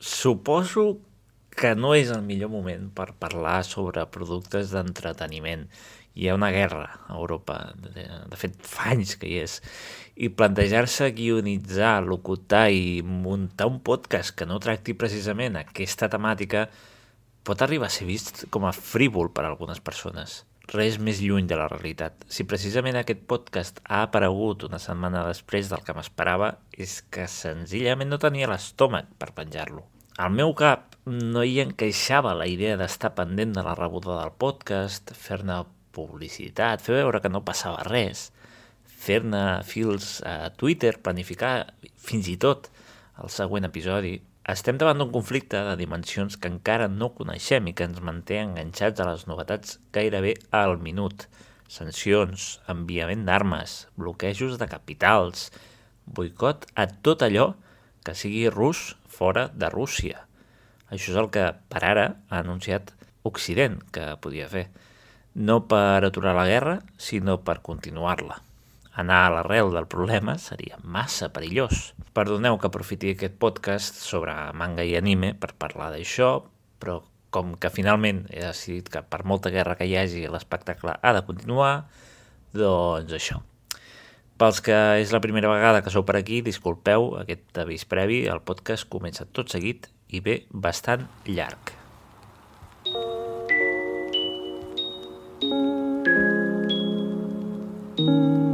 Suposo que no és el millor moment per parlar sobre productes d'entreteniment. Hi ha una guerra a Europa, de, fet fa anys que hi és, i plantejar-se guionitzar, locutar i muntar un podcast que no tracti precisament aquesta temàtica pot arribar a ser vist com a frívol per a algunes persones. Res més lluny de la realitat. Si precisament aquest podcast ha aparegut una setmana després del que m'esperava, és que senzillament no tenia l'estómac per penjar-lo. Al meu cap no hi encaixava la idea d'estar pendent de la rebuda del podcast, fer-ne publicitat, fer veure que no passava res, fer-ne fils a Twitter, planificar fins i tot el següent episodi. Estem davant d'un conflicte de dimensions que encara no coneixem i que ens manté enganxats a les novetats gairebé al minut. Sancions, enviament d'armes, bloquejos de capitals, boicot a tot allò que sigui rus fora de Rússia. Això és el que, per ara, ha anunciat Occident que podia fer. No per aturar la guerra, sinó per continuar-la. Anar a l'arrel del problema seria massa perillós. Perdoneu que aprofiti aquest podcast sobre manga i anime per parlar d'això, però com que finalment he decidit que per molta guerra que hi hagi l'espectacle ha de continuar, doncs això. Pels que és la primera vegada que sou per aquí, disculpeu aquest avís previ, el podcast comença tot seguit i ve bastant llarg. Hola a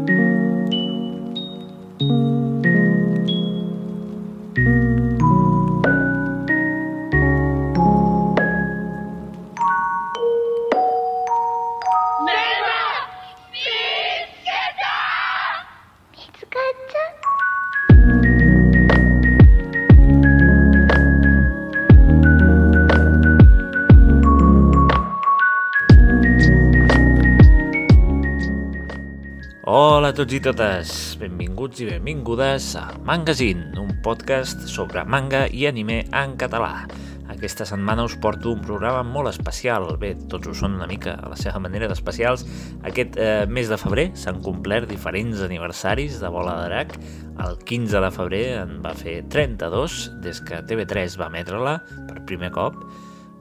tots i totes, benvinguts i benvingudes a Magazine, un podcast sobre manga i anime en català. Aquesta setmana us porto un programa molt especial, bé, tots ho són una mica a la seva manera d'especials. Aquest eh, mes de febrer s'han complert diferents aniversaris de Bola de Drac. El 15 de febrer en va fer 32, des que TV3 va emetre-la per primer cop,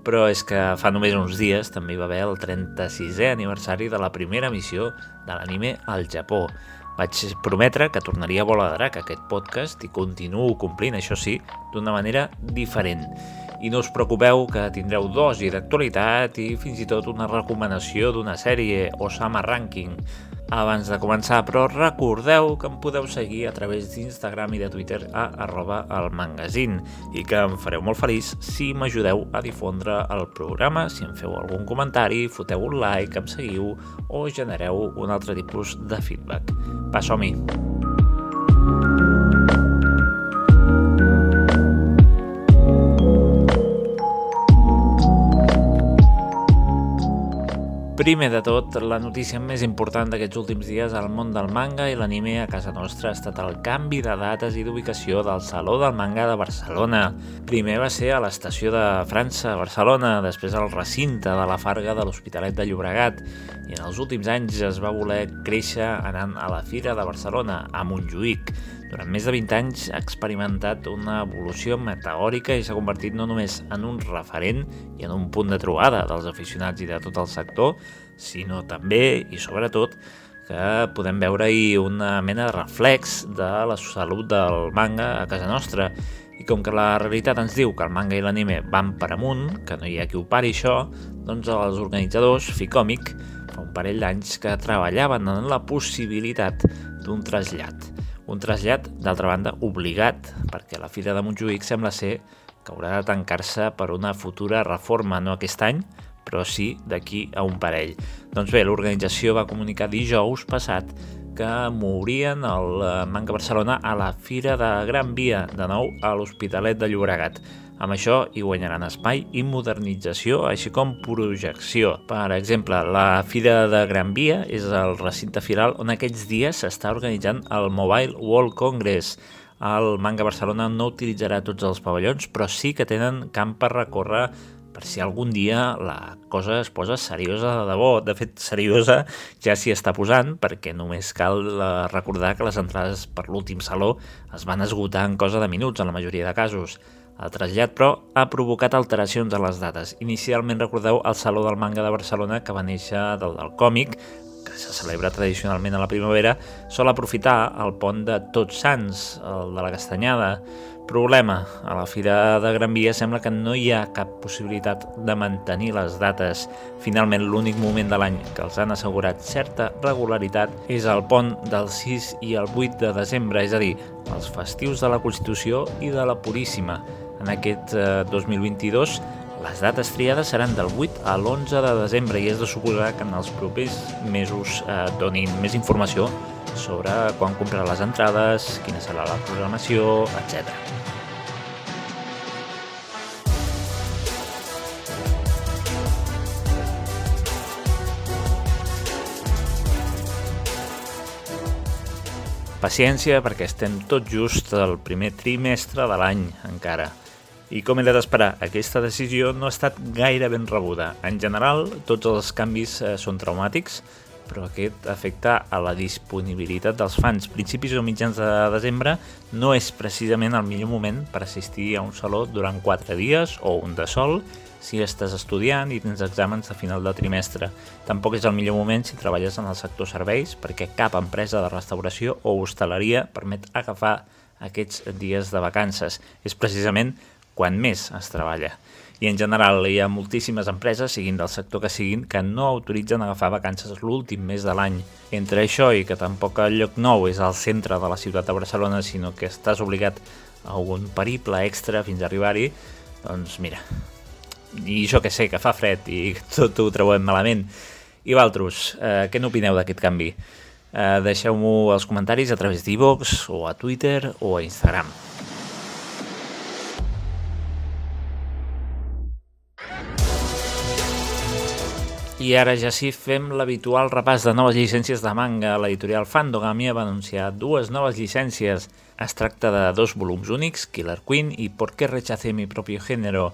però és que fa només uns dies també hi va haver el 36è aniversari de la primera emissió de l'anime al Japó. Vaig prometre que tornaria a Bola de Drac aquest podcast i continuo complint, això sí, d'una manera diferent. I no us preocupeu que tindreu dosi d'actualitat i fins i tot una recomanació d'una sèrie Osama Ranking abans de començar, però recordeu que em podeu seguir a través d'Instagram i de Twitter a arroba el i que em fareu molt feliç si m'ajudeu a difondre el programa, si em feu algun comentari, foteu un like, em seguiu o genereu un altre tipus de feedback. Va, som-hi! Primer de tot, la notícia més important d'aquests últims dies al món del manga i l'anime a casa nostra ha estat el canvi de dates i d'ubicació del Saló del Manga de Barcelona. Primer va ser a l'estació de França, Barcelona, després al recinte de la Farga de l'Hospitalet de Llobregat, i en els últims anys es va voler créixer anant a la Fira de Barcelona, a Montjuïc. Durant més de 20 anys ha experimentat una evolució meteòrica i s'ha convertit no només en un referent i en un punt de trobada dels aficionats i de tot el sector, sinó també i sobretot que podem veure-hi una mena de reflex de la salut del manga a casa nostra. I com que la realitat ens diu que el manga i l'anime van per amunt, que no hi ha qui ho pari això, doncs els organitzadors, Ficòmic, fa un parell d'anys que treballaven en la possibilitat d'un trasllat un trasllat, d'altra banda, obligat, perquè la Fira de Montjuïc sembla ser que haurà de tancar-se per una futura reforma, no aquest any, però sí d'aquí a un parell. Doncs bé, l'organització va comunicar dijous passat que mourien el eh, Manga Barcelona a la Fira de Gran Via, de nou a l'Hospitalet de Llobregat. Amb això hi guanyaran espai i modernització, així com projecció. Per exemple, la Fira de Gran Via és el recinte firal on aquests dies s'està organitzant el Mobile World Congress. El Manga Barcelona no utilitzarà tots els pavellons, però sí que tenen camp per recórrer per si algun dia la cosa es posa seriosa de debò. De fet, seriosa ja s'hi està posant, perquè només cal eh, recordar que les entrades per l'últim saló es van esgotar en cosa de minuts en la majoria de casos. El trasllat, però, ha provocat alteracions a les dates. Inicialment, recordeu, el Saló del Manga de Barcelona, que va néixer del, del còmic, que se celebra tradicionalment a la primavera, sol aprofitar el pont de Tots Sants, el de la Castanyada, Problema. A la Fira de Gran Via sembla que no hi ha cap possibilitat de mantenir les dates. Finalment, l'únic moment de l'any que els han assegurat certa regularitat és el pont del 6 i el 8 de desembre, és a dir, els festius de la Constitució i de la Puríssima. En aquest eh, 2022, les dates triades seran del 8 a l'11 de desembre i és de suposar que en els propers mesos eh, donin més informació sobre quan comprar les entrades, quina serà la programació, etc. Paciència perquè estem tot just al primer trimestre de l'any encara. I com era d'esperar, aquesta decisió no ha estat gaire ben rebuda. En general, tots els canvis eh, són traumàtics, però aquest afecta a la disponibilitat dels fans. Principis o mitjans de desembre no és precisament el millor moment per assistir a un saló durant 4 dies o un de sol si estàs estudiant i tens exàmens de final de trimestre. Tampoc és el millor moment si treballes en el sector serveis perquè cap empresa de restauració o hostaleria permet agafar aquests dies de vacances. És precisament quan més es treballa i en general hi ha moltíssimes empreses, siguin del sector que siguin, que no autoritzen agafar vacances l'últim mes de l'any. Entre això i que tampoc el lloc nou és al centre de la ciutat de Barcelona, sinó que estàs obligat a un periple extra fins a arribar-hi, doncs mira, i jo que sé, que fa fred i tot ho trobem malament. I valtros, eh, què n'opineu d'aquest canvi? Eh, Deixeu-m'ho als comentaris a través d'e-box o a Twitter o a Instagram. I ara ja sí, fem l'habitual repàs de noves llicències de manga. L'editorial Fandogamia va anunciar dues noves llicències. Es tracta de dos volums únics, Killer Queen i Por qué rechacé mi propio género.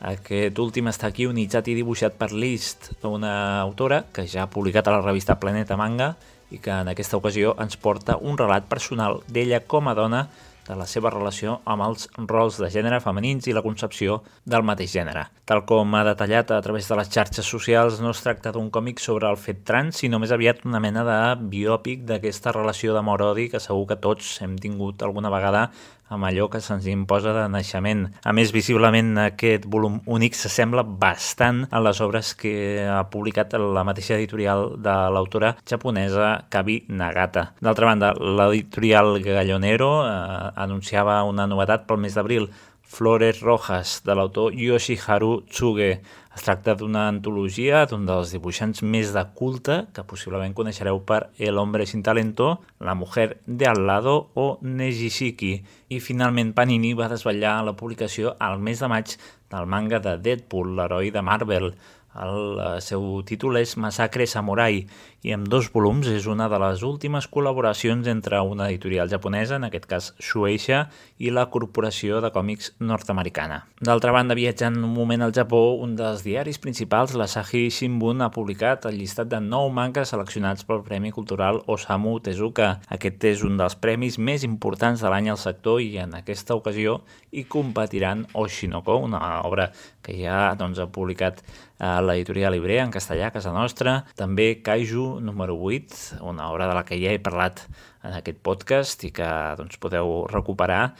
Aquest últim està aquí unitzat i dibuixat per List, una autora que ja ha publicat a la revista Planeta Manga i que en aquesta ocasió ens porta un relat personal d'ella com a dona de la seva relació amb els rols de gènere femenins i la concepció del mateix gènere. Tal com ha detallat a través de les xarxes socials, no es tracta d'un còmic sobre el fet trans, sinó més aviat una mena de biòpic d'aquesta relació d'amor-odi que segur que tots hem tingut alguna vegada amb allò que se'ns imposa de naixement. A més, visiblement aquest volum únic s'assembla bastant a les obres que ha publicat la mateixa editorial de l'autora japonesa Kabi Nagata. D'altra banda, l'editorial Gallonero eh, anunciava una novetat pel mes d'abril, Flores Rojas, de l'autor Yoshiharu Tsuge. Es tracta d'una antologia d'un dels dibuixants més de culte que possiblement coneixereu per El hombre sin talento, La mujer de al lado o Nejishiki. I finalment Panini va desvetllar la publicació al mes de maig del manga de Deadpool, l'heroi de Marvel, el eh, seu títol és Massacre Samurai i amb dos volums és una de les últimes col·laboracions entre una editorial japonesa, en aquest cas Shueisha, i la corporació de còmics nord-americana. D'altra banda, viatjant un moment al Japó, un dels diaris principals, l'Asahi Shimbun, ha publicat el llistat de nou mangas seleccionats pel Premi Cultural Osamu Tezuka. Aquest és un dels premis més importants de l'any al sector i en aquesta ocasió hi competiran Oshinoko, una obra que ja doncs, ha publicat a l'editorial Ibrea en castellà, a casa nostra, també Kaiju número 8, una obra de la que ja he parlat en aquest podcast i que doncs, podeu recuperar.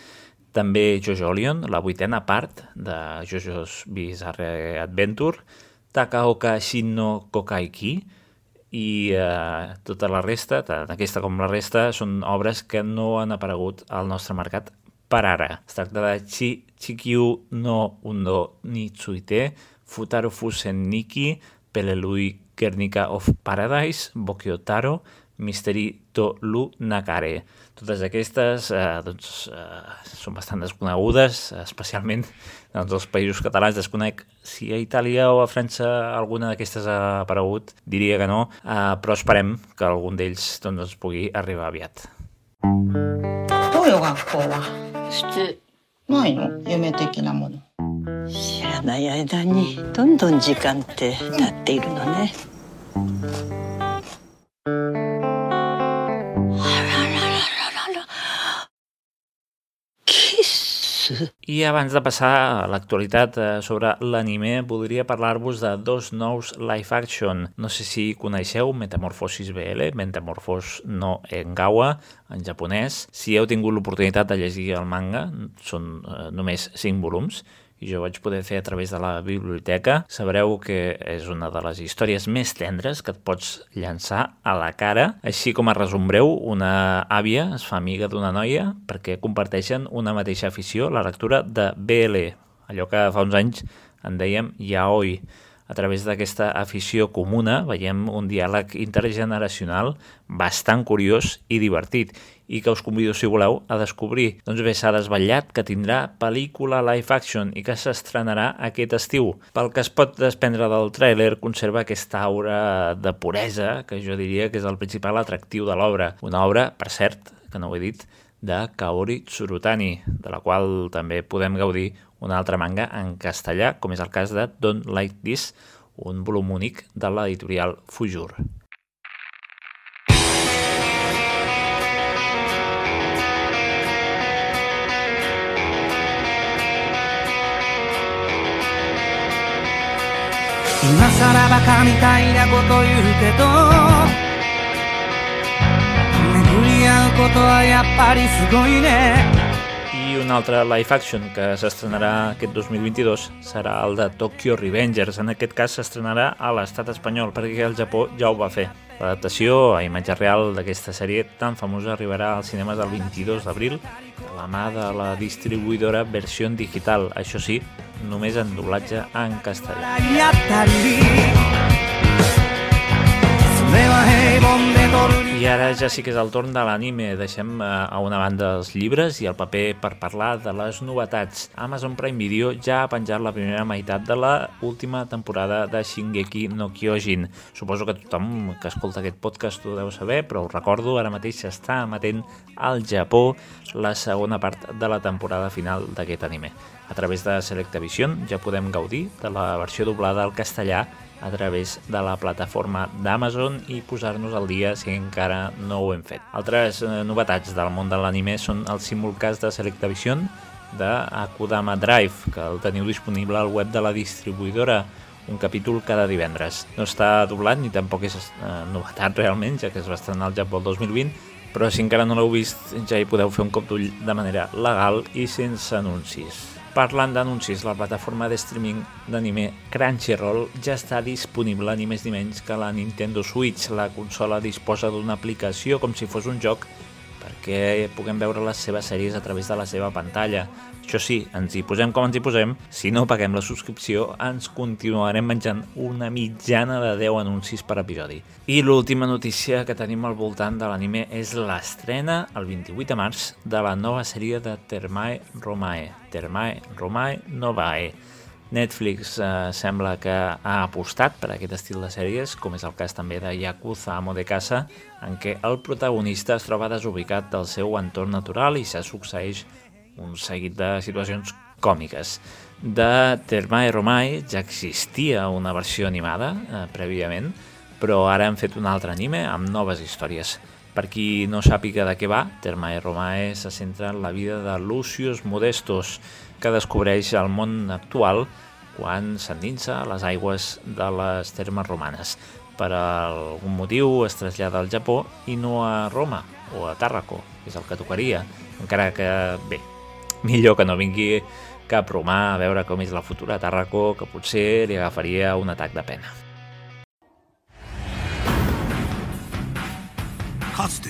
També Jojo Lion, la vuitena part de Jojo's Bizarre Adventure, Takaoka Shinno Kokaiki, i eh, tota la resta, tant aquesta com la resta, són obres que no han aparegut al nostre mercat per ara. Es tracta de Chi, Chikyu no Undo Nitsuite, Futaro Fusen Niki, Pelelui Guernica of Paradise, Bokyotaro, Misteri to Lu Nakare. Totes aquestes eh, doncs, eh, són bastant desconegudes, especialment doncs, els països catalans. Desconec si a Itàlia o a França alguna d'aquestes ha aparegut, diria que no, eh, però esperem que algun d'ells doncs, ens pugui arribar aviat. どうよ学校は普ないの夢的なもの通 知らない間にどんどん時間って経っているのねあららららららキッス I abans de passar a l'actualitat eh, sobre l'anime, voldria parlar-vos de dos nous live action. No sé si coneixeu Metamorfosis BL, Metamorfos no Engawa, en japonès. Si heu tingut l'oportunitat de llegir el manga, són eh, només 5 volums, i jo vaig poder fer a través de la biblioteca, sabreu que és una de les històries més tendres que et pots llançar a la cara. Així com a resum breu, una àvia es fa amiga d'una noia perquè comparteixen una mateixa afició, la lectura de BL, allò que fa uns anys en dèiem yaoi. A través d'aquesta afició comuna veiem un diàleg intergeneracional bastant curiós i divertit i que us convido, si voleu, a descobrir. Doncs bé, s'ha desvetllat que tindrà pel·lícula live action i que s'estrenarà aquest estiu. Pel que es pot desprendre del tràiler, conserva aquesta aura de puresa, que jo diria que és el principal atractiu de l'obra. Una obra, per cert, que no ho he dit, de Kaori Tsurutani, de la qual també podem gaudir una altra manga en castellà, com és el cas de Don't Like This, un volum únic de l'editorial Fujur. 今さらバカみたいなこと言うけど巡り合うことはやっぱりすごいね。Un altre live action que s'estrenarà aquest 2022 serà el de Tokyo Revengers. En aquest cas s'estrenarà a l'estat espanyol, perquè el Japó ja ho va fer. L'adaptació a imatge real d'aquesta sèrie tan famosa arribarà als cinemes el 22 d'abril de la mà de la distribuïdora Versió Digital, això sí, només en doblatge en castellà. I ara ja sí que és el torn de l'anime. Deixem eh, a una banda els llibres i el paper per parlar de les novetats. Amazon Prime Video ja ha penjat la primera meitat de la última temporada de Shingeki no Kyojin. Suposo que tothom que escolta aquest podcast ho deu saber, però us recordo, ara mateix s'està emetent al Japó la segona part de la temporada final d'aquest anime. A través de Selectavision ja podem gaudir de la versió doblada al castellà a través de la plataforma d'Amazon i posar-nos al dia si encara no ho hem fet. Altres eh, novetats del món de l'anime són el simulcast de Selectavision de Akudama Drive, que el teniu disponible al web de la distribuïdora, un capítol cada divendres. No està doblat ni tampoc és eh, novetat realment, ja que es va estrenar al Japó el 2020, però si encara no l'heu vist ja hi podeu fer un cop d'ull de manera legal i sense anuncis. Parlant d'anuncis, la plataforma de streaming d'anime Crunchyroll ja està disponible ni més ni menys que la Nintendo Switch. La consola disposa d'una aplicació com si fos un joc perquè puguem veure les seves sèries a través de la seva pantalla. Això sí, ens hi posem com ens hi posem, si no paguem la subscripció ens continuarem menjant una mitjana de 10 anuncis per episodi. I l'última notícia que tenim al voltant de l'anime és l'estrena el 28 de març de la nova sèrie de Termae Romae, Termae Romae Novae. Netflix eh, sembla que ha apostat per aquest estil de sèries, com és el cas també de Yakuza Amo de Casa, en què el protagonista es troba desubicat del seu entorn natural i se succeeix un seguit de situacions còmiques. De Termae Romae ja existia una versió animada eh, prèviament, però ara han fet un altre anime amb noves històries. Per qui no sàpiga de què va, Termae Romae se centra en la vida de Lucius Modestos, que descobreix el món actual quan s'endinsa a les aigües de les termes romanes. Per algun motiu es trasllada al Japó i no a Roma o a Tàrraco, és el que tocaria, encara que, bé, millor que no vingui cap romà a veure com és la futura Tarraco, que potser li agafaria un atac de pena. かつて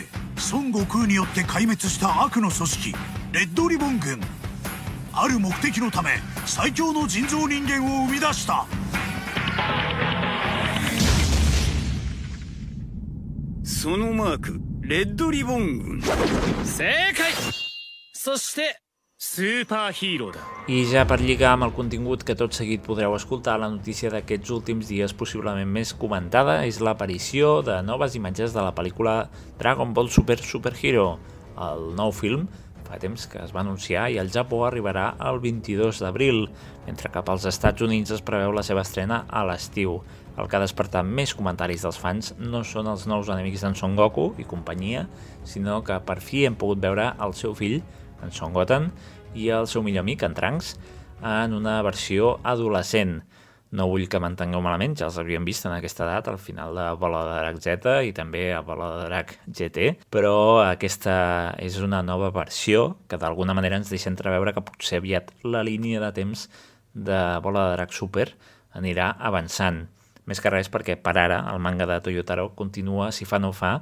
孫悟空によって壊滅した悪の組織レッドリボン軍ある目的のため最強の人造人間を生み出したそのマークレッドリボン軍正解そして I ja per lligar amb el contingut que tot seguit podreu escoltar, la notícia d'aquests últims dies possiblement més comentada és l'aparició de noves imatges de la pel·lícula Dragon Ball Super Superhero. El nou film fa temps que es va anunciar i al Japó arribarà el 22 d'abril, mentre que pels Estats Units es preveu la seva estrena a l'estiu. El que ha despertat més comentaris dels fans no són els nous enemics d'en Son Goku i companyia, sinó que per fi hem pogut veure el seu fill, en Son Goten, i el seu millor amic, en Trunks, en una versió adolescent. No vull que m'entengueu malament, ja els havíem vist en aquesta edat, al final de Bola de Drac Z i també a Bola de Drac GT, però aquesta és una nova versió que d'alguna manera ens deixa entreveure que potser aviat la línia de temps de Bola de Drac Super anirà avançant. Més que res perquè per ara el manga de Toyotaro continua, si fa no fa,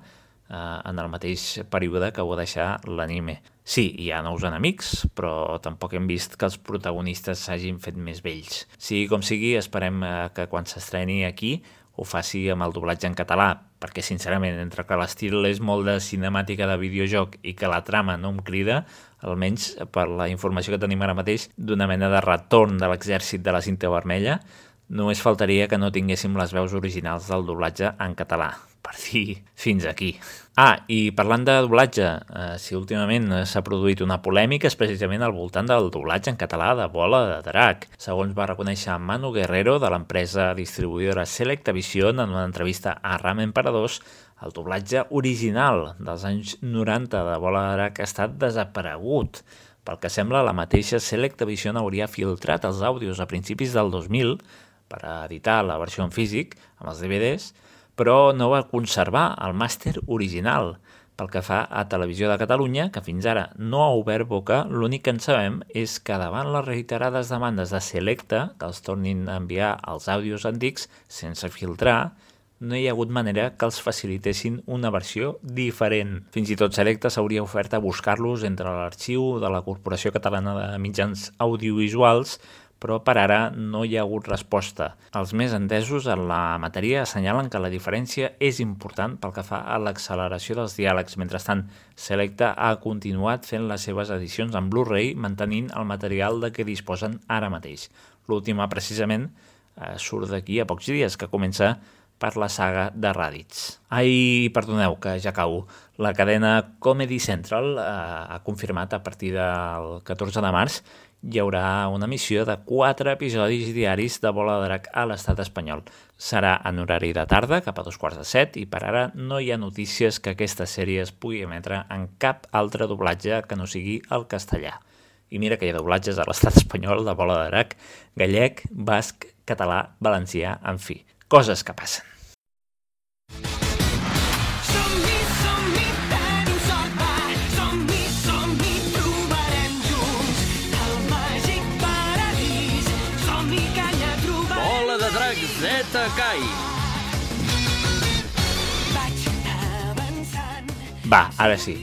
en el mateix període que ho va deixar l'anime. Sí, hi ha nous enemics, però tampoc hem vist que els protagonistes s'hagin fet més vells. Sigui com sigui, esperem eh, que quan s'estreni aquí ho faci amb el doblatge en català, perquè sincerament, entre que l'estil és molt de cinemàtica de videojoc i que la trama no em crida, almenys per la informació que tenim ara mateix, d'una mena de retorn de l'exèrcit de la cinta vermella, només faltaria que no tinguéssim les veus originals del doblatge en català per dir fins aquí. Ah, i parlant de doblatge, eh, si últimament s'ha produït una polèmica és precisament al voltant del doblatge en català de Bola de Drac. Segons va reconèixer Manu Guerrero de l'empresa distribuïdora Select Vision en una entrevista a Ramen Paradors, el doblatge original dels anys 90 de Bola de Drac ha estat desaparegut. Pel que sembla, la mateixa Select Vision hauria filtrat els àudios a principis del 2000 per editar la versió en físic amb els DVDs, però no va conservar el màster original. Pel que fa a Televisió de Catalunya, que fins ara no ha obert boca, l'únic que en sabem és que davant les reiterades demandes de Selecta, que els tornin a enviar els àudios antics sense filtrar, no hi ha hagut manera que els facilitessin una versió diferent. Fins i tot Selecta s'hauria ofert a buscar-los entre l'arxiu de la Corporació Catalana de Mitjans Audiovisuals però per ara no hi ha hagut resposta. Els més entesos en la matèria assenyalen que la diferència és important pel que fa a l'acceleració dels diàlegs. Mentrestant, Selecta ha continuat fent les seves edicions en Blu-ray mantenint el material de què disposen ara mateix. L'última, precisament, eh, surt d'aquí a pocs dies, que comença per la saga de Raditz. Ai, perdoneu, que ja cau. La cadena Comedy Central eh, ha confirmat a partir del 14 de març hi haurà una missió de 4 episodis diaris de Bola de Drac a l'estat espanyol. Serà en horari de tarda, cap a dos quarts de set, i per ara no hi ha notícies que aquesta sèrie es pugui emetre en cap altre doblatge que no sigui el castellà. I mira que hi ha doblatges a l'estat espanyol de Bola de Drac, gallec, basc, català, valencià, en fi, coses que passen. Va, ara sí.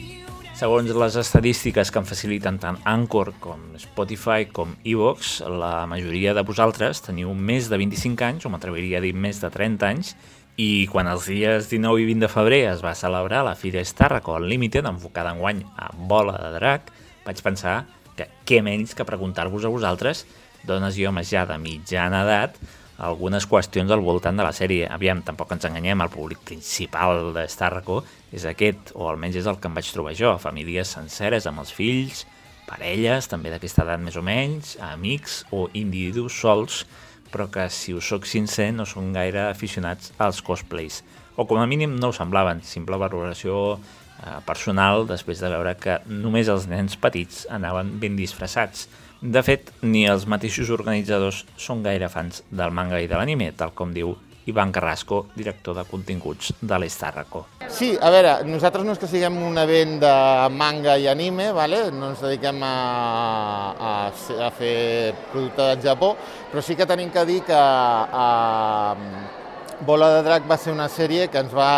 Segons les estadístiques que em faciliten tant Anchor com Spotify com Evox, la majoria de vosaltres teniu més de 25 anys, o m'atreviria a dir més de 30 anys, i quan els dies 19 i 20 de febrer es va celebrar la Fira Starraco Unlimited, enfocada en guany a bola de drac, vaig pensar que què menys que preguntar-vos a vosaltres, dones i homes ja de mitjana edat, algunes qüestions al voltant de la sèrie. Aviam, tampoc ens enganyem, el públic principal de Starco és aquest, o almenys és el que em vaig trobar jo, famílies senceres amb els fills, parelles, també d'aquesta edat més o menys, amics o individus sols, però que, si us sóc sincer, no són gaire aficionats als cosplays. O com a mínim no ho semblaven, simple valoració eh, personal després de veure que només els nens petits anaven ben disfressats. De fet, ni els mateixos organitzadors són gaire fans del manga i de l'anime, tal com diu Ivan Carrasco, director de continguts de l'Estàrraco. Sí, a veure, nosaltres no és que siguem un event de manga i anime, vale? no ens dediquem a, a, a fer producte del Japó, però sí que tenim que dir que a, Bola de Drac va ser una sèrie que ens va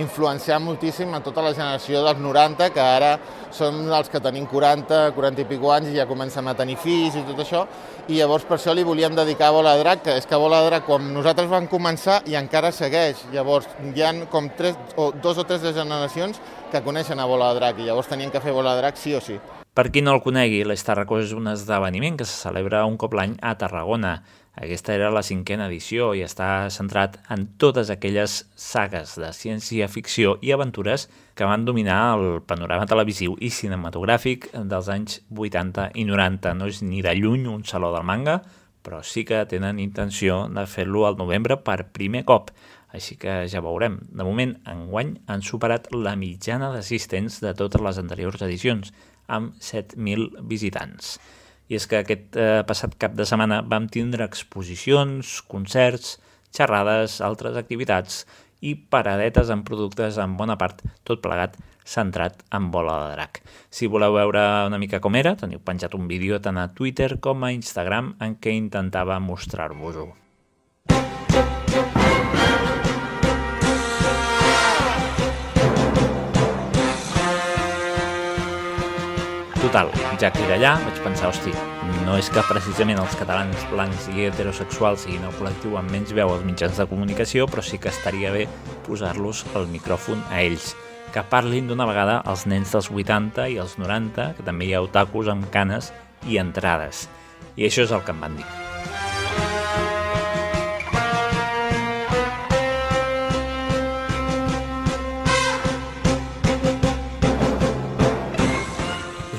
influenciar moltíssim a tota la generació dels 90, que ara som els que tenim 40, 40 i pico anys i ja comencem a tenir fills i tot això, i llavors per això li volíem dedicar a Bola de Drac, que és que Bola de Drac, quan nosaltres vam començar, i encara segueix. Llavors, hi ha com tres, o dos o tres de generacions que coneixen a Bola de Drac, i llavors tenien que fer Bola de Drac sí o sí. Per qui no el conegui, l'Estarracó és un esdeveniment que se celebra un cop l'any a Tarragona. Aquesta era la cinquena edició i està centrat en totes aquelles sagues de ciència-ficció i aventures que van dominar el panorama televisiu i cinematogràfic dels anys 80 i 90. No és ni de lluny un saló del manga, però sí que tenen intenció de fer-lo al novembre per primer cop, així que ja veurem. De moment, enguany han superat la mitjana d'assistents de totes les anteriors edicions. amb 7.000 visitants. I és que aquest eh, passat cap de setmana vam tindre exposicions, concerts, xerrades, altres activitats i paradetes amb productes en bona part, tot plegat, centrat en bola de drac. Si voleu veure una mica com era, teniu penjat un vídeo tant a Twitter com a Instagram en què intentava mostrar-vos-ho. Total, ja que era allà, vaig pensar, hosti, no és que precisament els catalans blancs i heterosexuals siguin el col·lectiu amb menys veu als mitjans de comunicació, però sí que estaria bé posar-los el micròfon a ells, que parlin d'una vegada als nens dels 80 i els 90, que també hi ha otakus amb canes i entrades. I això és el que em van dir.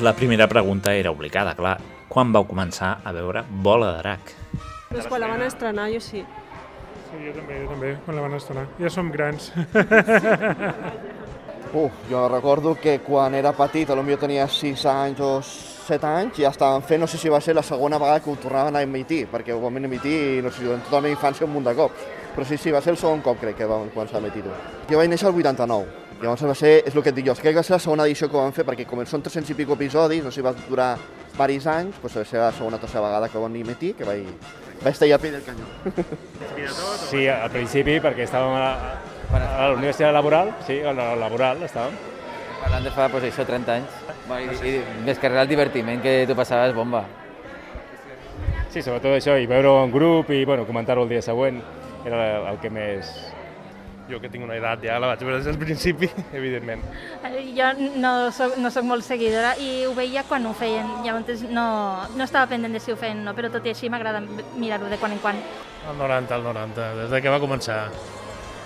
La primera pregunta era obligada, clar. Quan vau començar a veure Bola de Drac? Doncs quan la van estrenar, jo sí. Sí, jo també, jo també, quan la van estrenar. Ja som grans. Uh, jo recordo que quan era petit, potser jo tenia 6 anys o 7 anys, ja estaven fent, no sé si va ser la segona vegada que ho tornaven a emitir, perquè ho van emitir, no sé si durant tota la meva infància un munt de cops. Però sí, sí, va ser el segon cop, crec, que vam començar a emitir-ho. Jo vaig néixer el 89, Llavors va ser, és el que et dic jo, crec que va ser la segona edició que ho van fer, perquè com són 300 i pico episodis, no sé, va durar diversos anys, doncs va ser la segona o tercera vegada que ho van emitir, que vaig, vaig estar allà a pell del canyó. Sí, al principi, perquè estàvem a la, a la universitat laboral, sí, a la laboral estàvem. Parlant de fa, pues, això, 30 anys. I, i descarregar el divertiment que tu passaves bomba. Sí, sobretot això, i veure en grup i bueno, comentar-ho el dia següent era el que més, jo que tinc una edat ja la vaig veure des del principi, evidentment. Jo no soc, no soc molt seguidora i ho veia quan ho feien, llavors no, no estava pendent de si ho feien o no, però tot i així m'agrada mirar-ho de quan en quan. El 90, el 90, des de que va començar.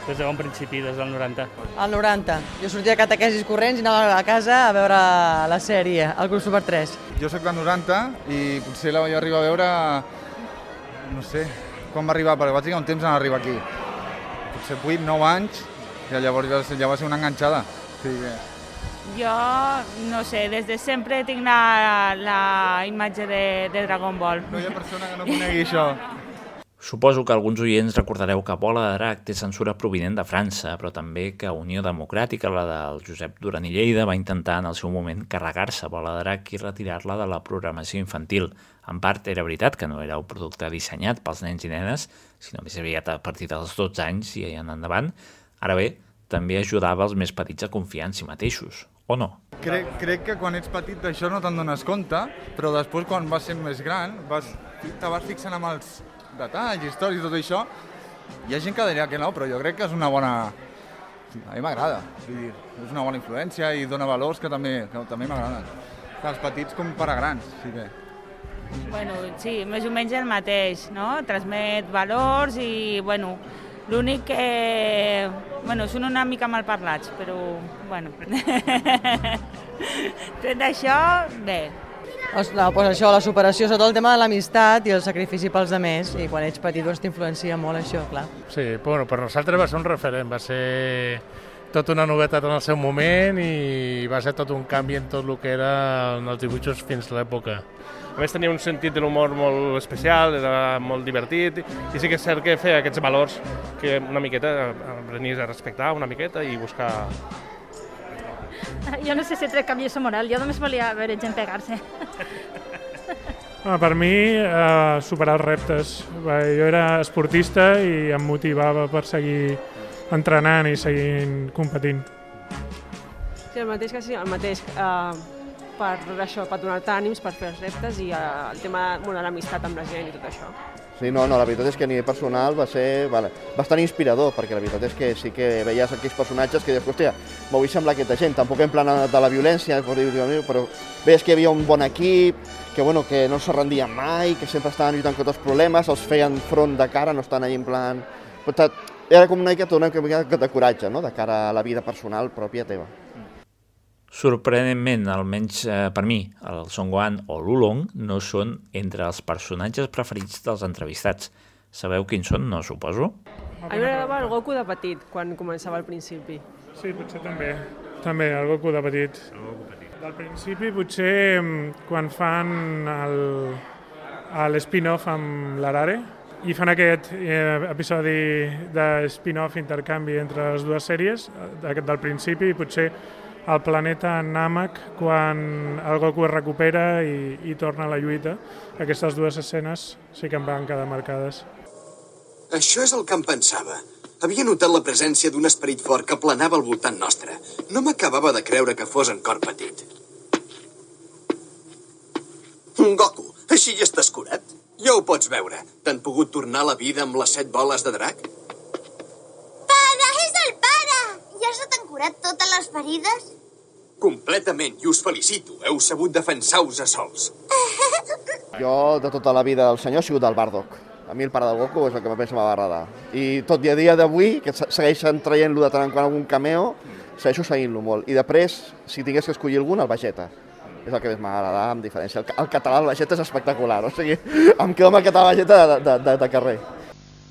Des de bon principi, des del 90. El 90. Jo sortia a catequesis corrents i anava a casa a veure la sèrie, el Grup Super 3. Jo sóc del 90 i potser la vaig arribar a veure, no sé, quan va arribar, perquè vaig tenir un temps en arribar aquí potser 8, 9 anys, i llavors ja, ja va ser una enganxada. Sí, que... Jo, no sé, des de sempre tinc la, la imatge de, de Dragon Ball. No hi ha persona que no conegui això. Suposo que alguns oients recordareu que Bola de Drac té censura provinent de França, però també que Unió Democràtica, la del Josep Duran i Lleida, va intentar en el seu moment carregar-se Bola Drac i retirar-la de la programació infantil. En part era veritat que no era un producte dissenyat pels nens i nenes, sinó més aviat a partir dels 12 anys i en endavant. Ara bé, també ajudava els més petits a confiar en si mateixos, o no? Crec, crec que quan ets petit d'això no te'n dones compte, però després quan vas ser més gran vas, te vas fixant amb els detalls, històries, tot això, hi ha gent que diria que no, però jo crec que és una bona... A mi m'agrada, és una bona influència i dona valors que també, que també m'agraden. Els petits com per a grans, sí que... Bueno, sí, més o menys el mateix, no? Transmet valors i, bueno, l'únic que... Bueno, són una mica mal parlats, però, bueno... Tret d'això, bé, Ostres, pues això, la superació, sobretot el tema de l'amistat i el sacrifici pels demés, i quan ets petit doncs t'influencia molt això, clar. Sí, bueno, per nosaltres va ser un referent, va ser tot una novetat en el seu moment i va ser tot un canvi en tot el que era en els dibuixos fins a l'època. A més tenia un sentit de l'humor molt especial, era molt divertit i sí que és cert que feia aquests valors que una miqueta aprenies a respectar una miqueta i buscar jo no sé si he tret cap lliçó moral, jo només volia veure gent pegar-se. Ah, per mi, eh, superar els reptes. Jo era esportista i em motivava per seguir entrenant i seguint competint. Sí, el mateix que sí, el mateix. Eh, per això, per donar-te ànims, per fer els reptes i eh, el tema de bueno, l'amistat amb la gent i tot això. Sí, no, no, la veritat és que a nivell personal va ser vale, bastant inspirador, perquè la veritat és que sí que veies aquells personatges que dius, hòstia, m'ho vull semblar aquesta gent, tampoc en plan de la violència, però veies que hi havia un bon equip, que, bueno, que no se rendien mai, que sempre estaven lluitant contra els problemes, els feien front de cara, no estan ahí en plan... Era com una mica, una mica de coratge, no?, de cara a la vida personal pròpia teva. Sorprenentment, almenys eh, per mi, el Songwan o l'Ulong no són entre els personatges preferits dels entrevistats. Sabeu quins són, no suposo? A mi m'agradava el Goku de petit, quan començava al principi. Sí, potser també. També, el Goku de petit. El Goku petit. Del principi potser mm, quan fan el, el spin-off amb l'Arare i fan aquest eh, episodi de spin-off intercanvi entre les dues sèries, eh, del principi potser el planeta Namek quan el Goku es recupera i, i torna a la lluita. Aquestes dues escenes sí que em van quedar marcades. Això és el que em pensava. Havia notat la presència d'un esperit fort que planava al voltant nostre. No m'acabava de creure que fos en cor petit. Goku, així ja estàs curat? Ja ho pots veure. T'han pogut tornar a la vida amb les set boles de drac? Pare, és el pare! Curat totes les ferides? Completament, i us felicito. Heu sabut defensar-vos a sols. Jo, de tota la vida del senyor, he sigut del Bardock. A mi el pare del Goku és el que més m'ha agradar. I tot i a dia d'avui, que se- segueixen traient-lo de tant en quant algun cameo, segueixo seguint-lo molt. I després, si tingués que escollir algun, el Vegeta. És el que més m'agrada, amb diferència. El, el català del Vegeta és espectacular, o sigui, em quedo amb el català del Vegeta de, de, de, de carrer.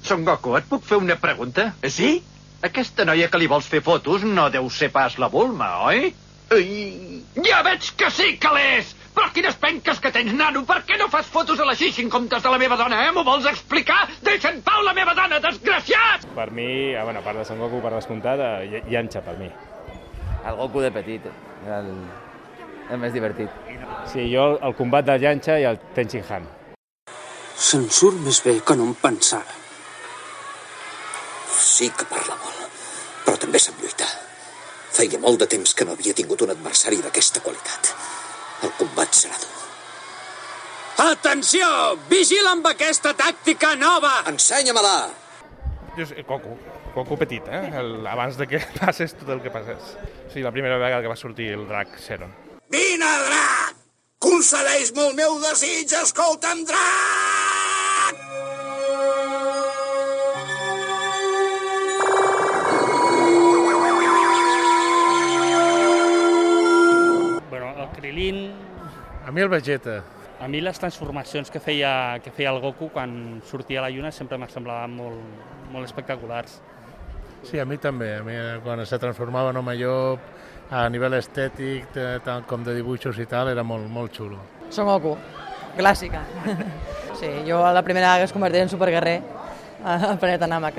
Son Goku, et puc fer una pregunta? Sí? Aquesta noia que li vols fer fotos no deu ser pas la Bulma, oi? Ai, ja veig que sí que l'és! Però quines penques que tens, nano! Per què no fas fotos a la Xixi en comptes de la meva dona, eh? M'ho vols explicar? Deixa en pau la meva dona, desgraciat! Per mi, ah, bueno, a part de Son Goku, per descomptat, eh, Yancha, per mi. El Goku de petit, era el, el més divertit. Sí, jo el combat de Yancha i el Tenshin Han. Se'n surt més bé que no em pensava. Sí que parla molt, però també sap lluitar. Feia molt de temps que no havia tingut un adversari d'aquesta qualitat. El combat serà dur. Atenció! Vigila amb aquesta tàctica nova! Ensenya-me-la! Jo sé, Goku, Goku petit, eh? El, abans de que passés tot el que passés. Sí, la primera vegada que va sortir el drac Seron. Vine, drac! Concedeix-me el meu desig, escolta'm, drac! Krilin... A mi el Vegeta. A mi les transformacions que feia, que feia el Goku quan sortia a la lluna sempre m'ha semblaven molt, molt espectaculars. Sí, a mi també. A mi, quan se transformava en home llop, a nivell estètic, tant com de dibuixos i tal, era molt, molt xulo. Son Goku, clàssica. Sí, jo la primera vegada que es converteix en superguerrer al planeta Namek.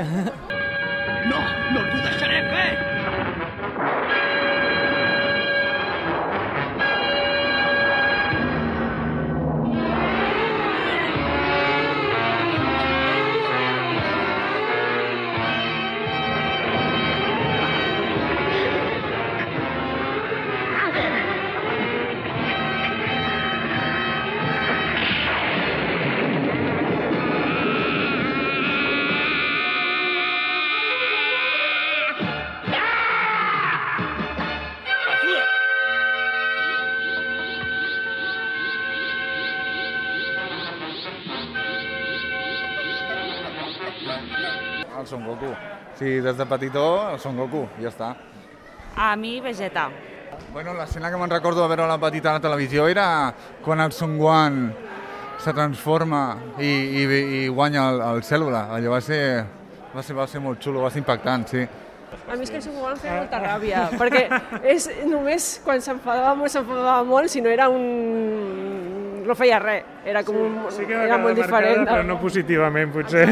Des de petitó, el Son Goku, ja està. A mi, Vegeta. Bueno, l'escena que me'n recordo de veure la petita a la televisió era quan el Son Gohan se transforma i, i, i guanya el, el cèl·lula. Allò va ser, va ser, va ser molt xulo, va ser impactant, sí. A mi és que això m'ho van fer molta ràbia, perquè és només quan s'enfadava molt, s'enfadava molt, si no era un... no feia res, era com un... Sí que era molt marcada, diferent. però no positivament, potser.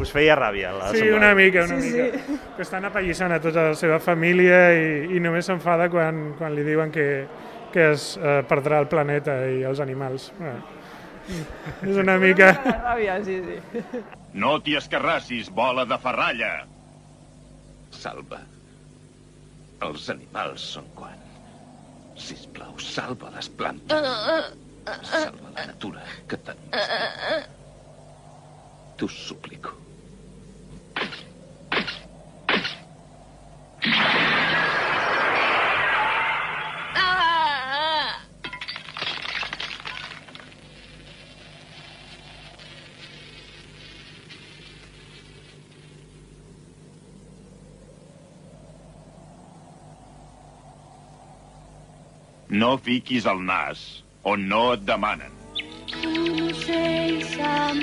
Us feia ràbia la Sí, una mica, una Sí, mica. sí. Que estan apallissant a tota la seva família i, i només s'enfada quan, quan li diuen que, que es eh, perdrà el planeta i els animals. Bueno, és una mica... Ràbia, sí, sí. No t'hi escarrassis, bola de ferralla. Salva. Els animals són quan. Sisplau, salva les plantes. Salva la natura que tant T'ho suplico. No fiquis el nas on no et demanen. Ocell se'n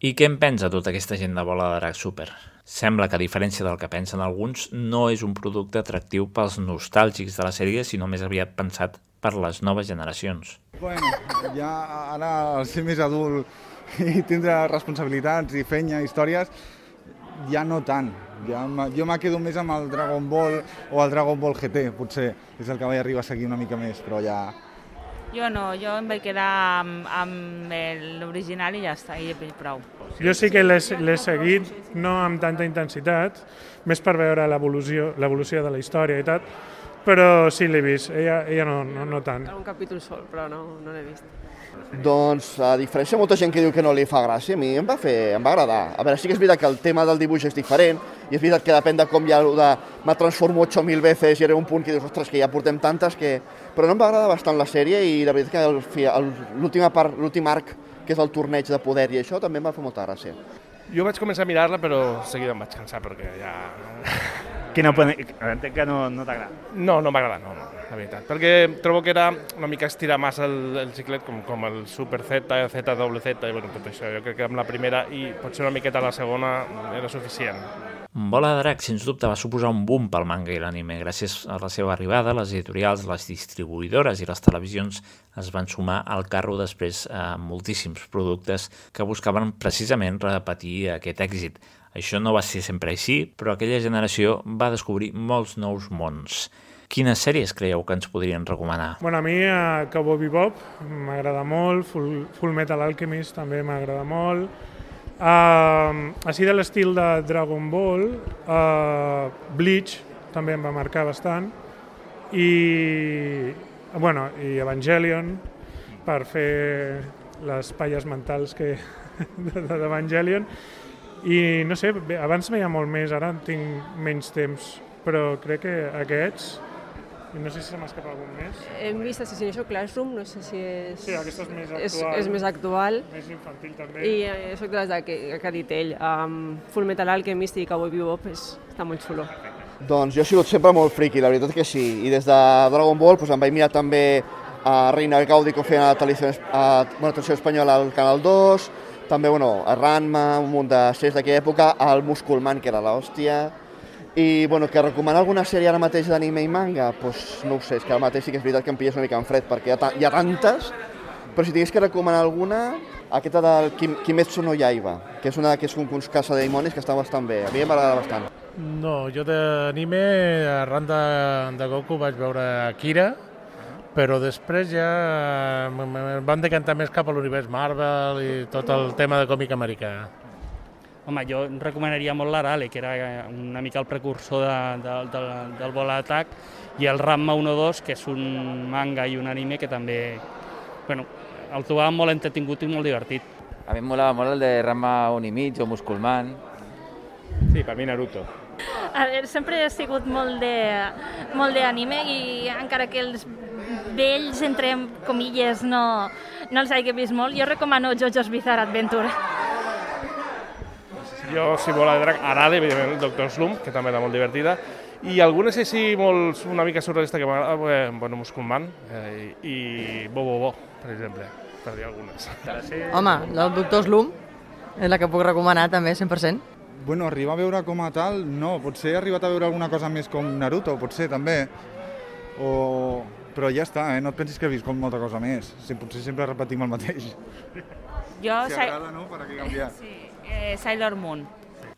I què en pensa tota aquesta gent de bola de drac super? Sembla que, a diferència del que pensen alguns, no és un producte atractiu pels nostàlgics de la sèrie, sinó més aviat pensat per les noves generacions. Bueno, ja ara al ser més adult i tindre responsabilitats i fenya, històries, ja no tant. Ja, jo me quedo més amb el Dragon Ball o el Dragon Ball GT, potser. És el que vaig arribar a seguir una mica més, però ja... Jo no, jo em vaig quedar amb, amb el- l'original i ja està, i prou. Jo sí que l'he seguit, no amb tanta intensitat, més per veure l'evolució l'evolució de la història i tal, però sí l'he vist, ella, ella no, no, no tant. Un capítol sol, però no, no l'he vist. Doncs, a diferència de molta gent que diu que no li fa gràcia, a mi em va, fer, em va agradar. A veure, sí que és veritat que el tema del dibuix és diferent, i és veritat que depèn de com ja de me transformo 8.000 veces i era un punt que dius, ostres, que ja portem tantes que... Però no em va agradar bastant la sèrie i la veritat que l'última part, l'últim arc, que és el torneig de poder i això, també em va fer molta gràcia. Jo vaig començar a mirar-la, però seguida em vaig cansar perquè ja... Opinió? Entenc que no, no t'agrada. No, no m'agrada, no, no, la veritat. Perquè trobo que era una mica estirar massa el, el ciclet, com, com el Super Z, Z, doble Z, i bueno, tot això. Jo crec que amb la primera i potser una miqueta la segona era suficient. Bola de Drac, sens dubte, va suposar un boom pel manga i l'anime. Gràcies a la seva arribada, les editorials, les distribuïdores i les televisions es van sumar al carro després a moltíssims productes que buscaven precisament repetir aquest èxit. Això no va ser sempre així, però aquella generació va descobrir molts nous mons. Quines sèries creieu que ens podrien recomanar? Bueno, a mi uh, Cowboy Bebop m'agrada molt, Full, Full Metal Alchemist també m'agrada molt. Uh, així de l'estil de Dragon Ball, uh, Bleach també em va marcar bastant i, bueno, i Evangelion per fer les palles mentals que d'Evangelion i no sé, bé, abans veia molt més, ara tinc menys temps, però crec que aquests i no sé si se m'escapa algun més. Hem vist Assassination Classroom, no sé si és... Sí, aquesta és més És, actual. és més actual. Més infantil també. I eh, soc de les que, que ha dit ell. Um, Full Metal Alchemist i Cowboy Bebop és, està molt xulo. Doncs jo he sigut sempre molt friqui, la veritat que sí. I des de Dragon Ball doncs, em vaig mirar també a Reina Gaudi, que ho feien a la televisió, a, bueno, televisió espanyola al Canal 2, també bueno, a Ranma, un munt de sèries d'aquella època, al Musculman, que era l'hòstia, i bueno, que recomanar alguna sèrie ara mateix d'anime i manga, doncs no ho sé, és que ara mateix sí que és veritat que em pilles una mica en fred, perquè hi ha, hi ha tantes, però si tingués que recomanar alguna, aquesta del Kim Kimetsu no Yaiba, que és una que és un, uns caça de dimonis que està bastant bé, a mi m'agrada bastant. No, jo d'anime, arran de, de Goku vaig veure Akira, però després ja em van decantar més cap a l'univers Marvel i tot el tema de còmic americà. Home, jo recomanaria molt l'Arale, que era eh, una mica el precursor de, de, de, del Bola d'Atac, i el Ranma 1-2, que és un manga i un anime que també... Bueno, el trobava molt entretingut i molt divertit. A mi em molava molt el de Ranma un i mig o Musculman. Sí, per mi Naruto. A veure, sempre he sigut molt de molt d'anime i encara que els vells, entre comilles, no, no els hagi vist molt, jo recomano Jojo's Bizarre Adventure. Jo, si vol, Arade, evidentment, el Doctor Slump, que també era molt divertida, i algunes així molt, una mica surrealista que m'agrada, eh, bueno, Musculman eh, i Bo Bo Bo, per exemple, per dir algunes. Home, el Doctor Slum és la que puc recomanar també, 100%. Bueno, arribar a veure com a tal, no. Potser he arribat a veure alguna cosa més com Naruto, potser també. O... Però ja està, eh? no et pensis que he vist com molta cosa més. Sí, potser sempre repetim el mateix. Jo, Si agrada, no? Per a què canviar? Sí, eh, Sailor Moon.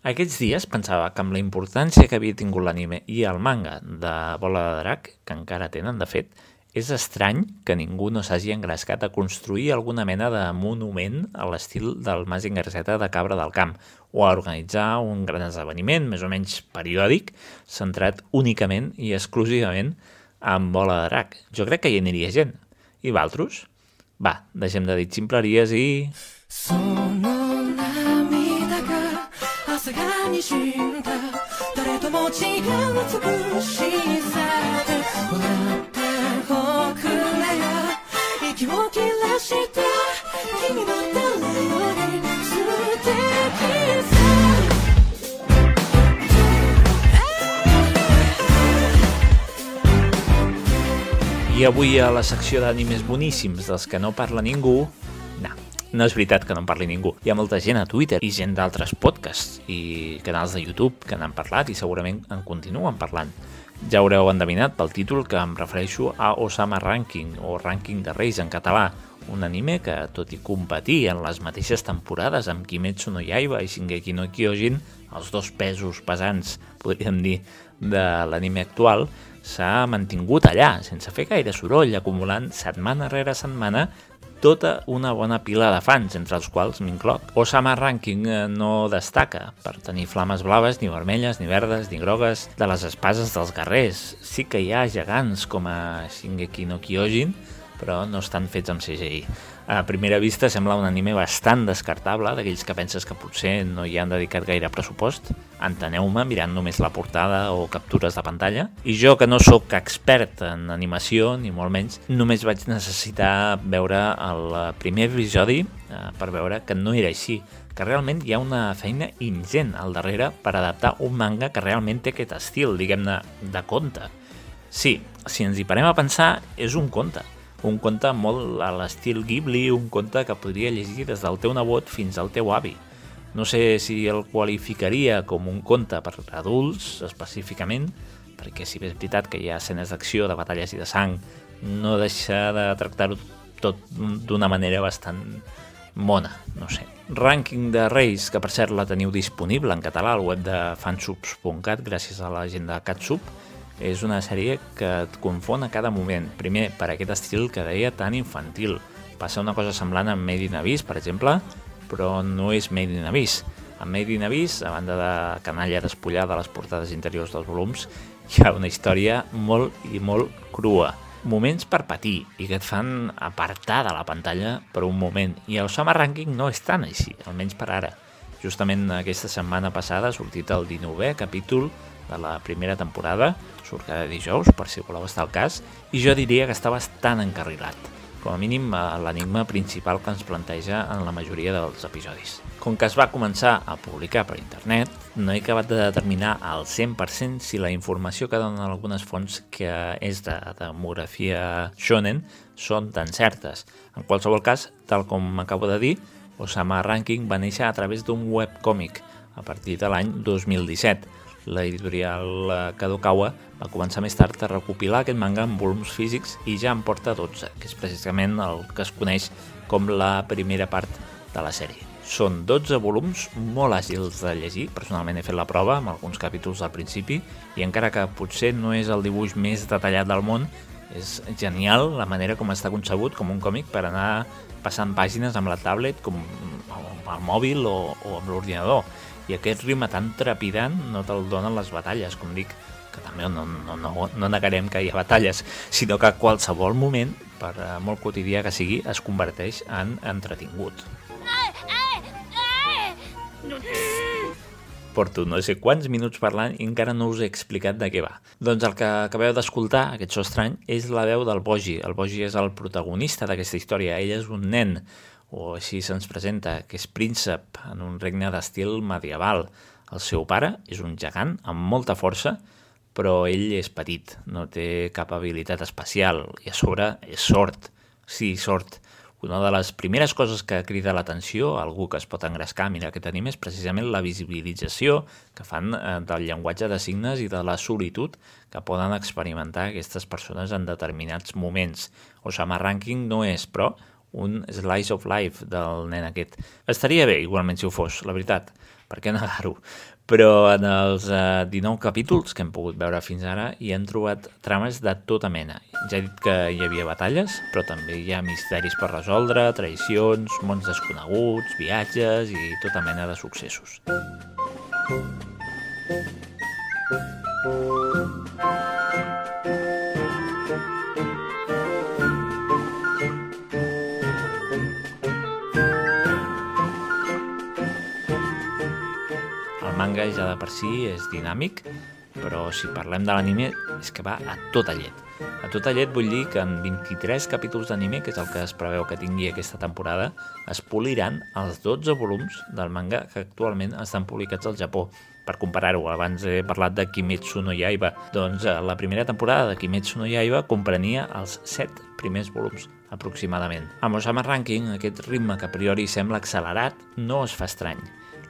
Aquests dies pensava que amb la importància que havia tingut l'anime i el manga de Bola de Drac, que encara tenen, de fet, és estrany que ningú no s'hagi engrescat a construir alguna mena de monument a l'estil del Mazinger Z de Cabra del Camp o a organitzar un gran esdeveniment, més o menys periòdic, centrat únicament i exclusivament en Bola de Drac. Jo crec que hi aniria gent. I valtros? Va, deixem de dir ximpleries i... その涙が朝がにじんだ誰とも違う美しさ I avui a la secció d'animes boníssims dels que no parla ningú... No, no és veritat que no en parli ningú. Hi ha molta gent a Twitter i gent d'altres podcasts i canals de YouTube que n'han parlat i segurament en continuen parlant. Ja haureu endevinat pel títol que em refereixo a Osama Ranking o Ranking de Reis en català, un anime que, tot i competir en les mateixes temporades amb Kimetsu no Yaiba i Shingeki no Kyojin, els dos pesos pesants, podríem dir, de l'anime actual, s'ha mantingut allà, sense fer gaire soroll, acumulant setmana rere setmana tota una bona pila de fans, entre els quals m'incloc. Osama Ranking eh, no destaca per tenir flames blaves, ni vermelles, ni verdes, ni grogues de les espases dels guerrers. Sí que hi ha gegants com a Shingeki no Kyojin, però no estan fets amb CGI. A primera vista sembla un anime bastant descartable, d'aquells que penses que potser no hi han dedicat gaire pressupost. Enteneu-me mirant només la portada o captures de pantalla. I jo, que no sóc expert en animació, ni molt menys, només vaig necessitar veure el primer episodi eh, per veure que no era així que realment hi ha una feina ingent al darrere per adaptar un manga que realment té aquest estil, diguem-ne, de conte. Sí, si ens hi parem a pensar, és un conte un conte molt a l'estil Ghibli, un conte que podria llegir des del teu nebot fins al teu avi. No sé si el qualificaria com un conte per adults, específicament, perquè si bé és veritat que hi ha escenes d'acció, de batalles i de sang, no deixa de tractar-ho tot d'una manera bastant mona, no sé. Rànquing de Reis, que per cert la teniu disponible en català al web de fansubs.cat gràcies a la gent de Catsup, és una sèrie que et confon a cada moment. Primer, per aquest estil que deia tan infantil. Passa una cosa semblant amb Made in Abyss, per exemple, però no és Made in Abyss. A Made in Abyss, a banda de canalla despullada a les portades interiors dels volums, hi ha una història molt i molt crua. Moments per patir i que et fan apartar de la pantalla per un moment. I el Summer Ranking no és tan així, almenys per ara. Justament aquesta setmana passada ha sortit el 19è capítol de la primera temporada, surt cada dijous, per si voleu estar al cas, i jo diria que està bastant encarrilat, com a mínim l'enigma principal que ens planteja en la majoria dels episodis. Com que es va començar a publicar per internet, no he acabat de determinar al 100% si la informació que donen algunes fonts que és de demografia shonen són tan certes. En qualsevol cas, tal com acabo de dir, Osama Ranking va néixer a través d'un webcòmic a partir de l'any 2017. L'editorial Kadokawa va començar més tard a recopilar aquest manga en volums físics i ja en porta 12, que és precisament el que es coneix com la primera part de la sèrie. Són 12 volums molt àgils de llegir, personalment he fet la prova amb alguns capítols al principi i encara que potser no és el dibuix més detallat del món, és genial la manera com està concebut com un còmic per anar passant pàgines amb la tablet, com amb el mòbil o, o amb l'ordinador. I aquest ritme tan trepidant no te'l donen les batalles, com dic, que també no, no, no, no negarem que hi ha batalles, sinó que qualsevol moment, per molt quotidià que sigui, es converteix en entretingut. Porto no sé quants minuts parlant i encara no us he explicat de què va. Doncs el que acabeu d'escoltar, aquest so estrany, és la veu del Bogi. El Bogi és el protagonista d'aquesta història. Ell és un nen, o així se'ns presenta, que és príncep en un regne d'estil medieval. El seu pare és un gegant amb molta força, però ell és petit, no té cap habilitat especial i a sobre és sort. Sí, sort. Una de les primeres coses que crida l'atenció a algú que es pot engrescar a mirar aquest anime és precisament la visibilització que fan eh, del llenguatge de signes i de la solitud que poden experimentar aquestes persones en determinats moments. Osama Ranking no és, però, un slice of life del nen aquest. Estaria bé, igualment, si ho fos, la veritat. Per què negar-ho? Però en els eh, 19 capítols que hem pogut veure fins ara hi han trobat trames de tota mena. Ja he dit que hi havia batalles, però també hi ha misteris per resoldre, traïcions, mons desconeguts, viatges i tota mena de successos. El manga ja de per si és dinàmic, però si parlem de l'anime és que va a tota llet. A tota llet vull dir que en 23 capítols d'anime, que és el que es preveu que tingui aquesta temporada, es poliran els 12 volums del manga que actualment estan publicats al Japó. per comparar-ho, abans he parlat de Kimetsu no Yaiba, doncs eh, la primera temporada de Kimetsu no Yaiba comprenia els set primers volums aproximadament. Amb Osama Ranking, aquest ritme que a priori sembla accelerat no es fa estrany.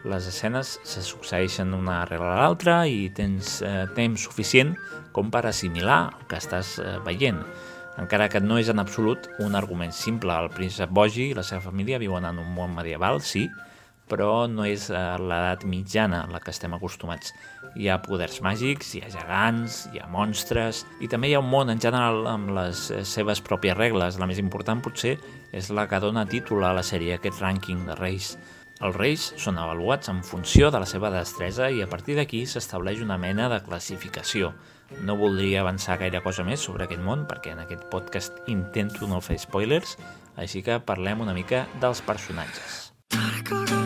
Les escenes se succeeixen una rere l'altra i tens eh, temps suficient com per assimilar el que estàs eh, veient. Encara que no és en absolut un argument simple. El príncep Bogi i la seva família viuen en un món medieval, sí, però no és eh, l'edat mitjana a la que estem acostumats. Hi ha poders màgics, hi ha gegants, hi ha monstres, i també hi ha un món en general amb les eh, seves pròpies regles. La més important potser és la que dona títol a la sèrie, aquest rànquing de reis. Els reis són avaluats en funció de la seva destresa i a partir d'aquí s'estableix una mena de classificació. No voldria avançar gaire cosa més sobre aquest món perquè en aquest podcast intento no fer spoilers, així que parlem una mica dels personatges. 飲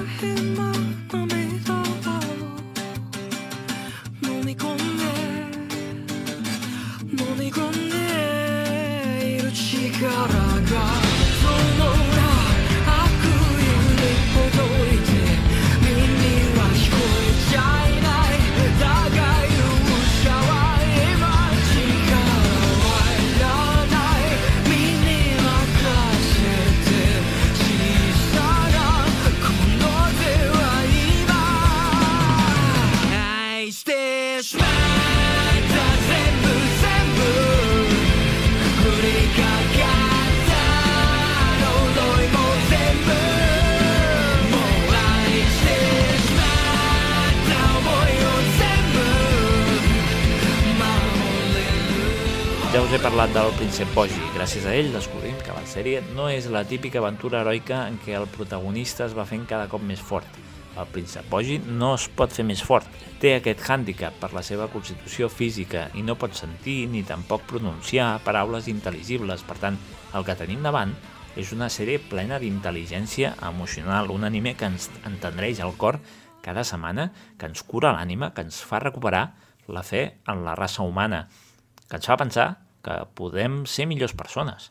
parlat del príncep Bogi. Gràcies a ell descobrim que la sèrie no és la típica aventura heroica en què el protagonista es va fent cada cop més fort. El príncep Bogi no es pot fer més fort. Té aquest hàndicap per la seva constitució física i no pot sentir ni tampoc pronunciar paraules intel·ligibles. Per tant, el que tenim davant és una sèrie plena d'intel·ligència emocional, un anime que ens entendreix el cor cada setmana, que ens cura l'ànima, que ens fa recuperar la fe en la raça humana, que ens fa pensar que podem ser millors persones.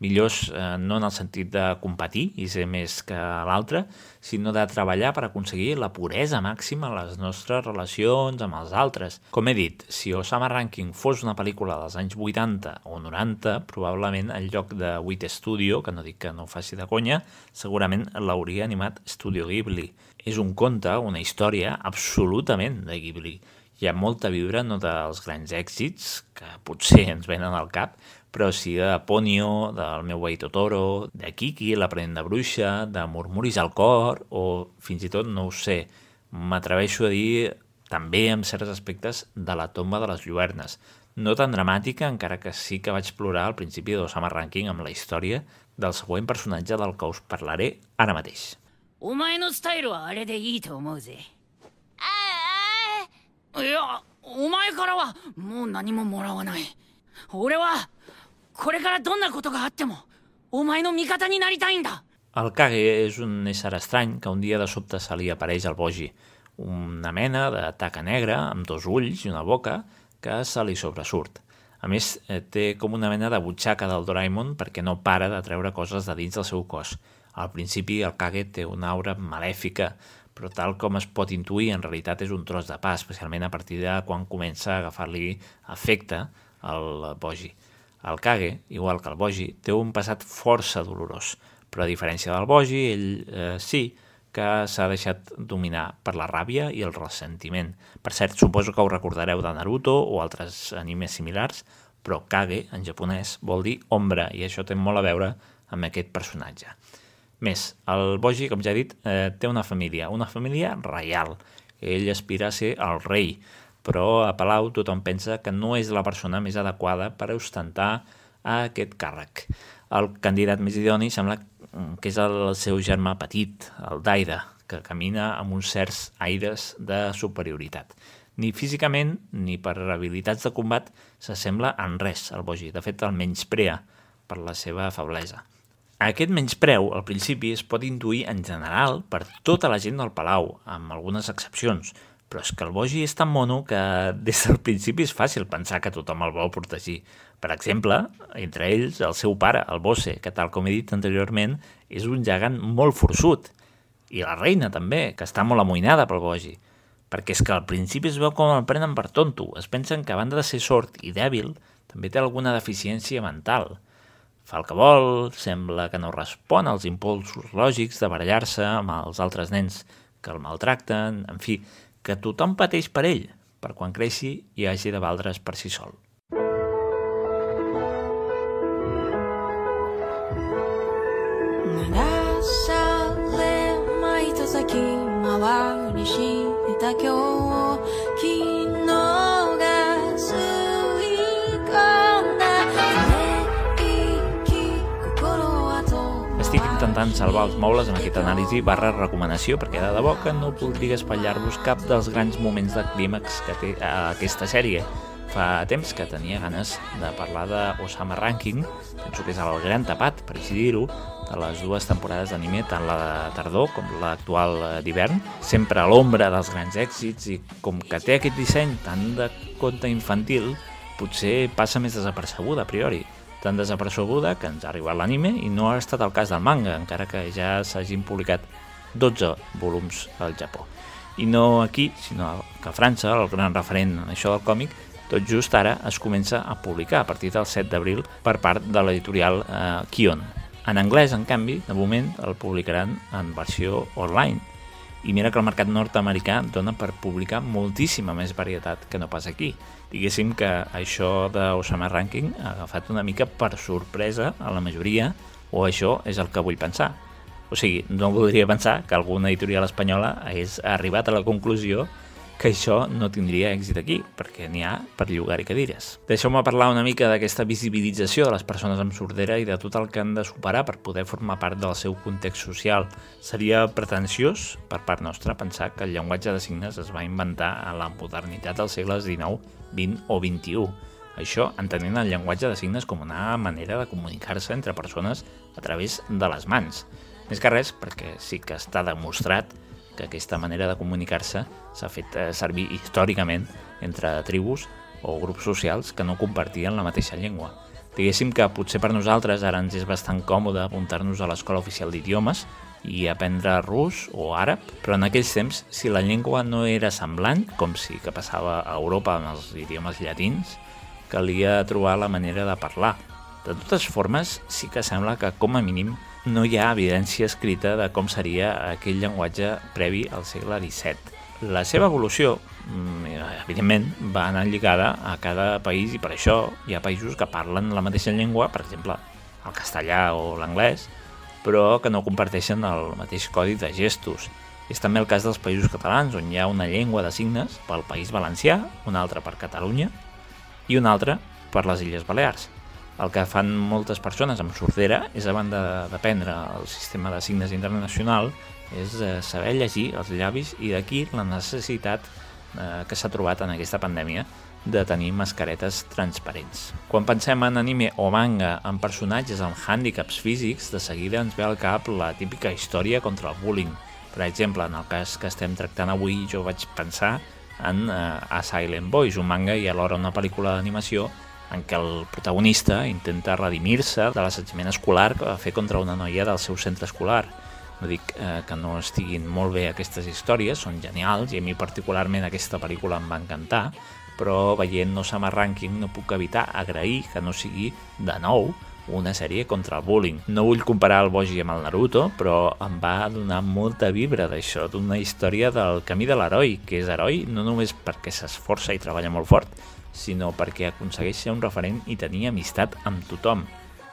Millors eh, no en el sentit de competir i ser més que l'altre, sinó de treballar per aconseguir la puresa màxima en les nostres relacions amb els altres. Com he dit, si Osama Ranking fos una pel·lícula dels anys 80 o 90, probablement en lloc de Wit Studio, que no dic que no ho faci de conya, segurament l'hauria animat Studio Ghibli. És un conte, una història absolutament de Ghibli Hi ha molta vibra, no dels grans èxits, que potser ens venen al cap, però sí de Ponyo, del meu veí Totoro, de Kiki, l'aprenent de bruixa, de Murmuris al cor, o fins i tot, no ho sé, m'atreveixo a dir també en certs aspectes de la tomba de les lluernes. No tan dramàtica, encara que sí que vaig plorar al principi d'Osama Ranking amb la història del següent personatge del que us parlaré ara mateix. お前のスタイルはあれでいいと思うぜ いやお前からはもう何ももらわない俺はこれからどんなことがあってもお前の味方になりたいんだ El Kage és un ésser estrany que un dia de sobte se li apareix al Bogi, una mena de taca negra amb dos ulls i una boca que se li sobresurt. A més, eh, té com una mena de butxaca del Doraemon perquè no para de treure coses de dins del seu cos. Al principi el Kage té una aura malèfica, però tal com es pot intuir, en realitat és un tros de pa, especialment a partir de quan comença a agafar-li efecte al Bogi. El Kage, igual que el Bogi, té un passat força dolorós, però a diferència del Bogi, ell eh, sí que s'ha deixat dominar per la ràbia i el ressentiment. Per cert, suposo que ho recordareu de Naruto o altres animes similars, però Kage, en japonès, vol dir ombra, i això té molt a veure amb aquest personatge. Més, el Bogi, com ja he dit, eh, té una família, una família reial. Ell aspira a ser el rei, però a Palau tothom pensa que no és la persona més adequada per ostentar aquest càrrec. El candidat més idoni sembla que és el seu germà petit, el Daida, que camina amb uns certs aires de superioritat. Ni físicament ni per habilitats de combat s'assembla en res al Bogi. De fet, el menysprea per la seva feblesa. Aquest menyspreu, al principi, es pot intuir en general per tota la gent del Palau, amb algunes excepcions, però és que el Bogi és tan mono que des del principi és fàcil pensar que tothom el vol protegir. Per exemple, entre ells, el seu pare, el Bosse, que tal com he dit anteriorment, és un gegant molt forçut. I la reina també, que està molt amoïnada pel Bogi. perquè és que al principi es veu com el prenen per tonto. Es pensen que a banda de ser sord i dèbil, també té alguna deficiència mental. Fa el que vol, sembla que no respon als impulsos lògics de barallar-se amb els altres nens que el maltracten, en fi, que tothom pateix per ell, per quan creixi i hagi de valdre's per si sol. 鳴らされま糸先回りした今日昨日 intentant salvar els mobles amb aquesta anàlisi barra recomanació perquè de debò que no voldria espatllar-vos cap dels grans moments de clímax que té eh, aquesta sèrie. Fa temps que tenia ganes de parlar de Osama Ranking, penso que és el gran tapat, per així dir-ho, de les dues temporades d'anime, tant la de tardor com l'actual eh, d'hivern, sempre a l'ombra dels grans èxits i com que té aquest disseny tan de conte infantil, potser passa més desapercebuda a priori tan desapercebuda que ens ha arribat l'anime i no ha estat el cas del manga, encara que ja s'hagin publicat 12 volums al Japó. I no aquí, sinó que a França, el gran referent en això del còmic, tot just ara es comença a publicar a partir del 7 d'abril per part de l'editorial eh, Kion. En anglès, en canvi, de moment el publicaran en versió online. I mira que el mercat nord-americà dona per publicar moltíssima més varietat que no pas aquí. Diguéssim que això d'Osama Ranking ha agafat una mica per sorpresa a la majoria, o això és el que vull pensar. O sigui, no voldria pensar que alguna editorial espanyola hagués arribat a la conclusió que això no tindria èxit aquí, perquè n'hi ha per llogar-hi cadires. Deixeu-me parlar una mica d'aquesta visibilització de les persones amb sordera i de tot el que han de superar per poder formar part del seu context social. Seria pretensiós, per part nostra, pensar que el llenguatge de signes es va inventar a la modernitat dels segles XIX, XX o XXI. Això entenent el llenguatge de signes com una manera de comunicar-se entre persones a través de les mans. Més que res perquè sí que està demostrat que aquesta manera de comunicar-se s'ha fet eh, servir històricament entre tribus o grups socials que no compartien la mateixa llengua. Diguéssim que potser per nosaltres ara ens és bastant còmode apuntar-nos a l'escola oficial d'idiomes i aprendre rus o àrab, però en aquells temps, si la llengua no era semblant, com si que passava a Europa amb els idiomes llatins, calia trobar la manera de parlar. De totes formes, sí que sembla que, com a mínim, no hi ha evidència escrita de com seria aquell llenguatge previ al segle XVII. La seva evolució, mm, evidentment, va anar lligada a cada país i per això hi ha països que parlen la mateixa llengua, per exemple, el castellà o l'anglès, però que no comparteixen el mateix codi de gestos. És també el cas dels països catalans, on hi ha una llengua de signes pel País Valencià, una altra per Catalunya i una altra per les Illes Balears. El que fan moltes persones amb sordera és, a banda d'aprendre el sistema de signes internacional, és eh, saber llegir els llavis i d'aquí la necessitat eh, que s'ha trobat en aquesta pandèmia de tenir mascaretes transparents. Quan pensem en anime o manga amb personatges amb hàndicaps físics, de seguida ens ve al cap la típica història contra el bullying. Per exemple, en el cas que estem tractant avui, jo vaig pensar en uh, A Silent Boys, un manga i alhora una pel·lícula d'animació en què el protagonista intenta redimir-se de l'assetjament escolar que va fer contra una noia del seu centre escolar. No dic eh, que no estiguin molt bé aquestes històries, són genials, i a mi particularment aquesta pel·lícula em va encantar, però veient Osama Ranking no puc evitar agrair que no sigui, de nou, una sèrie contra el bullying. No vull comparar el Boji amb el Naruto, però em va donar molta vibra d'això, d'una història del camí de l'heroi, que és heroi no només perquè s'esforça i treballa molt fort, sinó perquè aconsegueix ser un referent i tenir amistat amb tothom.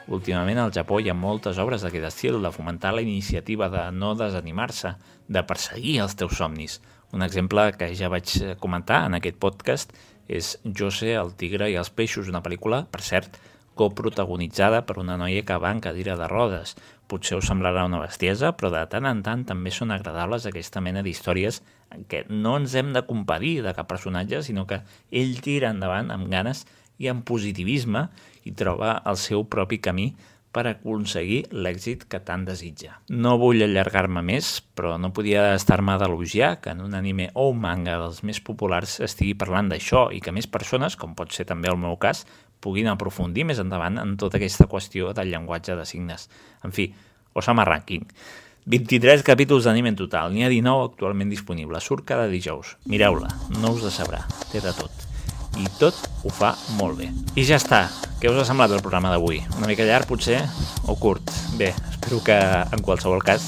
Últimament al Japó hi ha moltes obres d'aquest estil, de fomentar la iniciativa de no desanimar-se, de perseguir els teus somnis. Un exemple que ja vaig comentar en aquest podcast és Jose, el tigre i els peixos, una pel·lícula, per cert, coprotagonitzada per una noia que va en cadira de rodes. Potser us semblarà una bestiesa, però de tant en tant també són agradables aquesta mena d'històries en què no ens hem de compadir de cap personatge, sinó que ell tira endavant amb ganes i amb positivisme i troba el seu propi camí per aconseguir l'èxit que tant desitja. No vull allargar-me més, però no podia estar-me d'elogiar que en un anime o un manga dels més populars estigui parlant d'això i que més persones, com pot ser també el meu cas, puguin aprofundir més endavant en tota aquesta qüestió del llenguatge de signes. En fi, Osama Ranking. 23 capítols d'anime en total, n'hi ha 19 actualment disponibles, surt cada dijous. Mireu-la, no us decebrà, té de tot. I tot ho fa molt bé. I ja està, què us ha semblat el programa d'avui? Una mica llarg, potser? O curt? Bé, espero que en qualsevol cas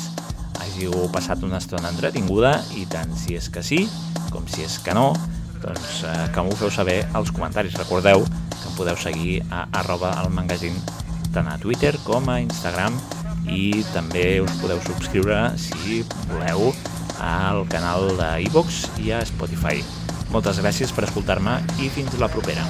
hàgiu passat una estona entretinguda i tant si és que sí com si és que no, doncs eh, que m'ho feu saber als comentaris. Recordeu que em podeu seguir a arroba el magazine tant a Twitter com a Instagram i també us podeu subscriure si voleu al canal de iVox i a Spotify. Moltes gràcies per escoltar-me i fins la propera.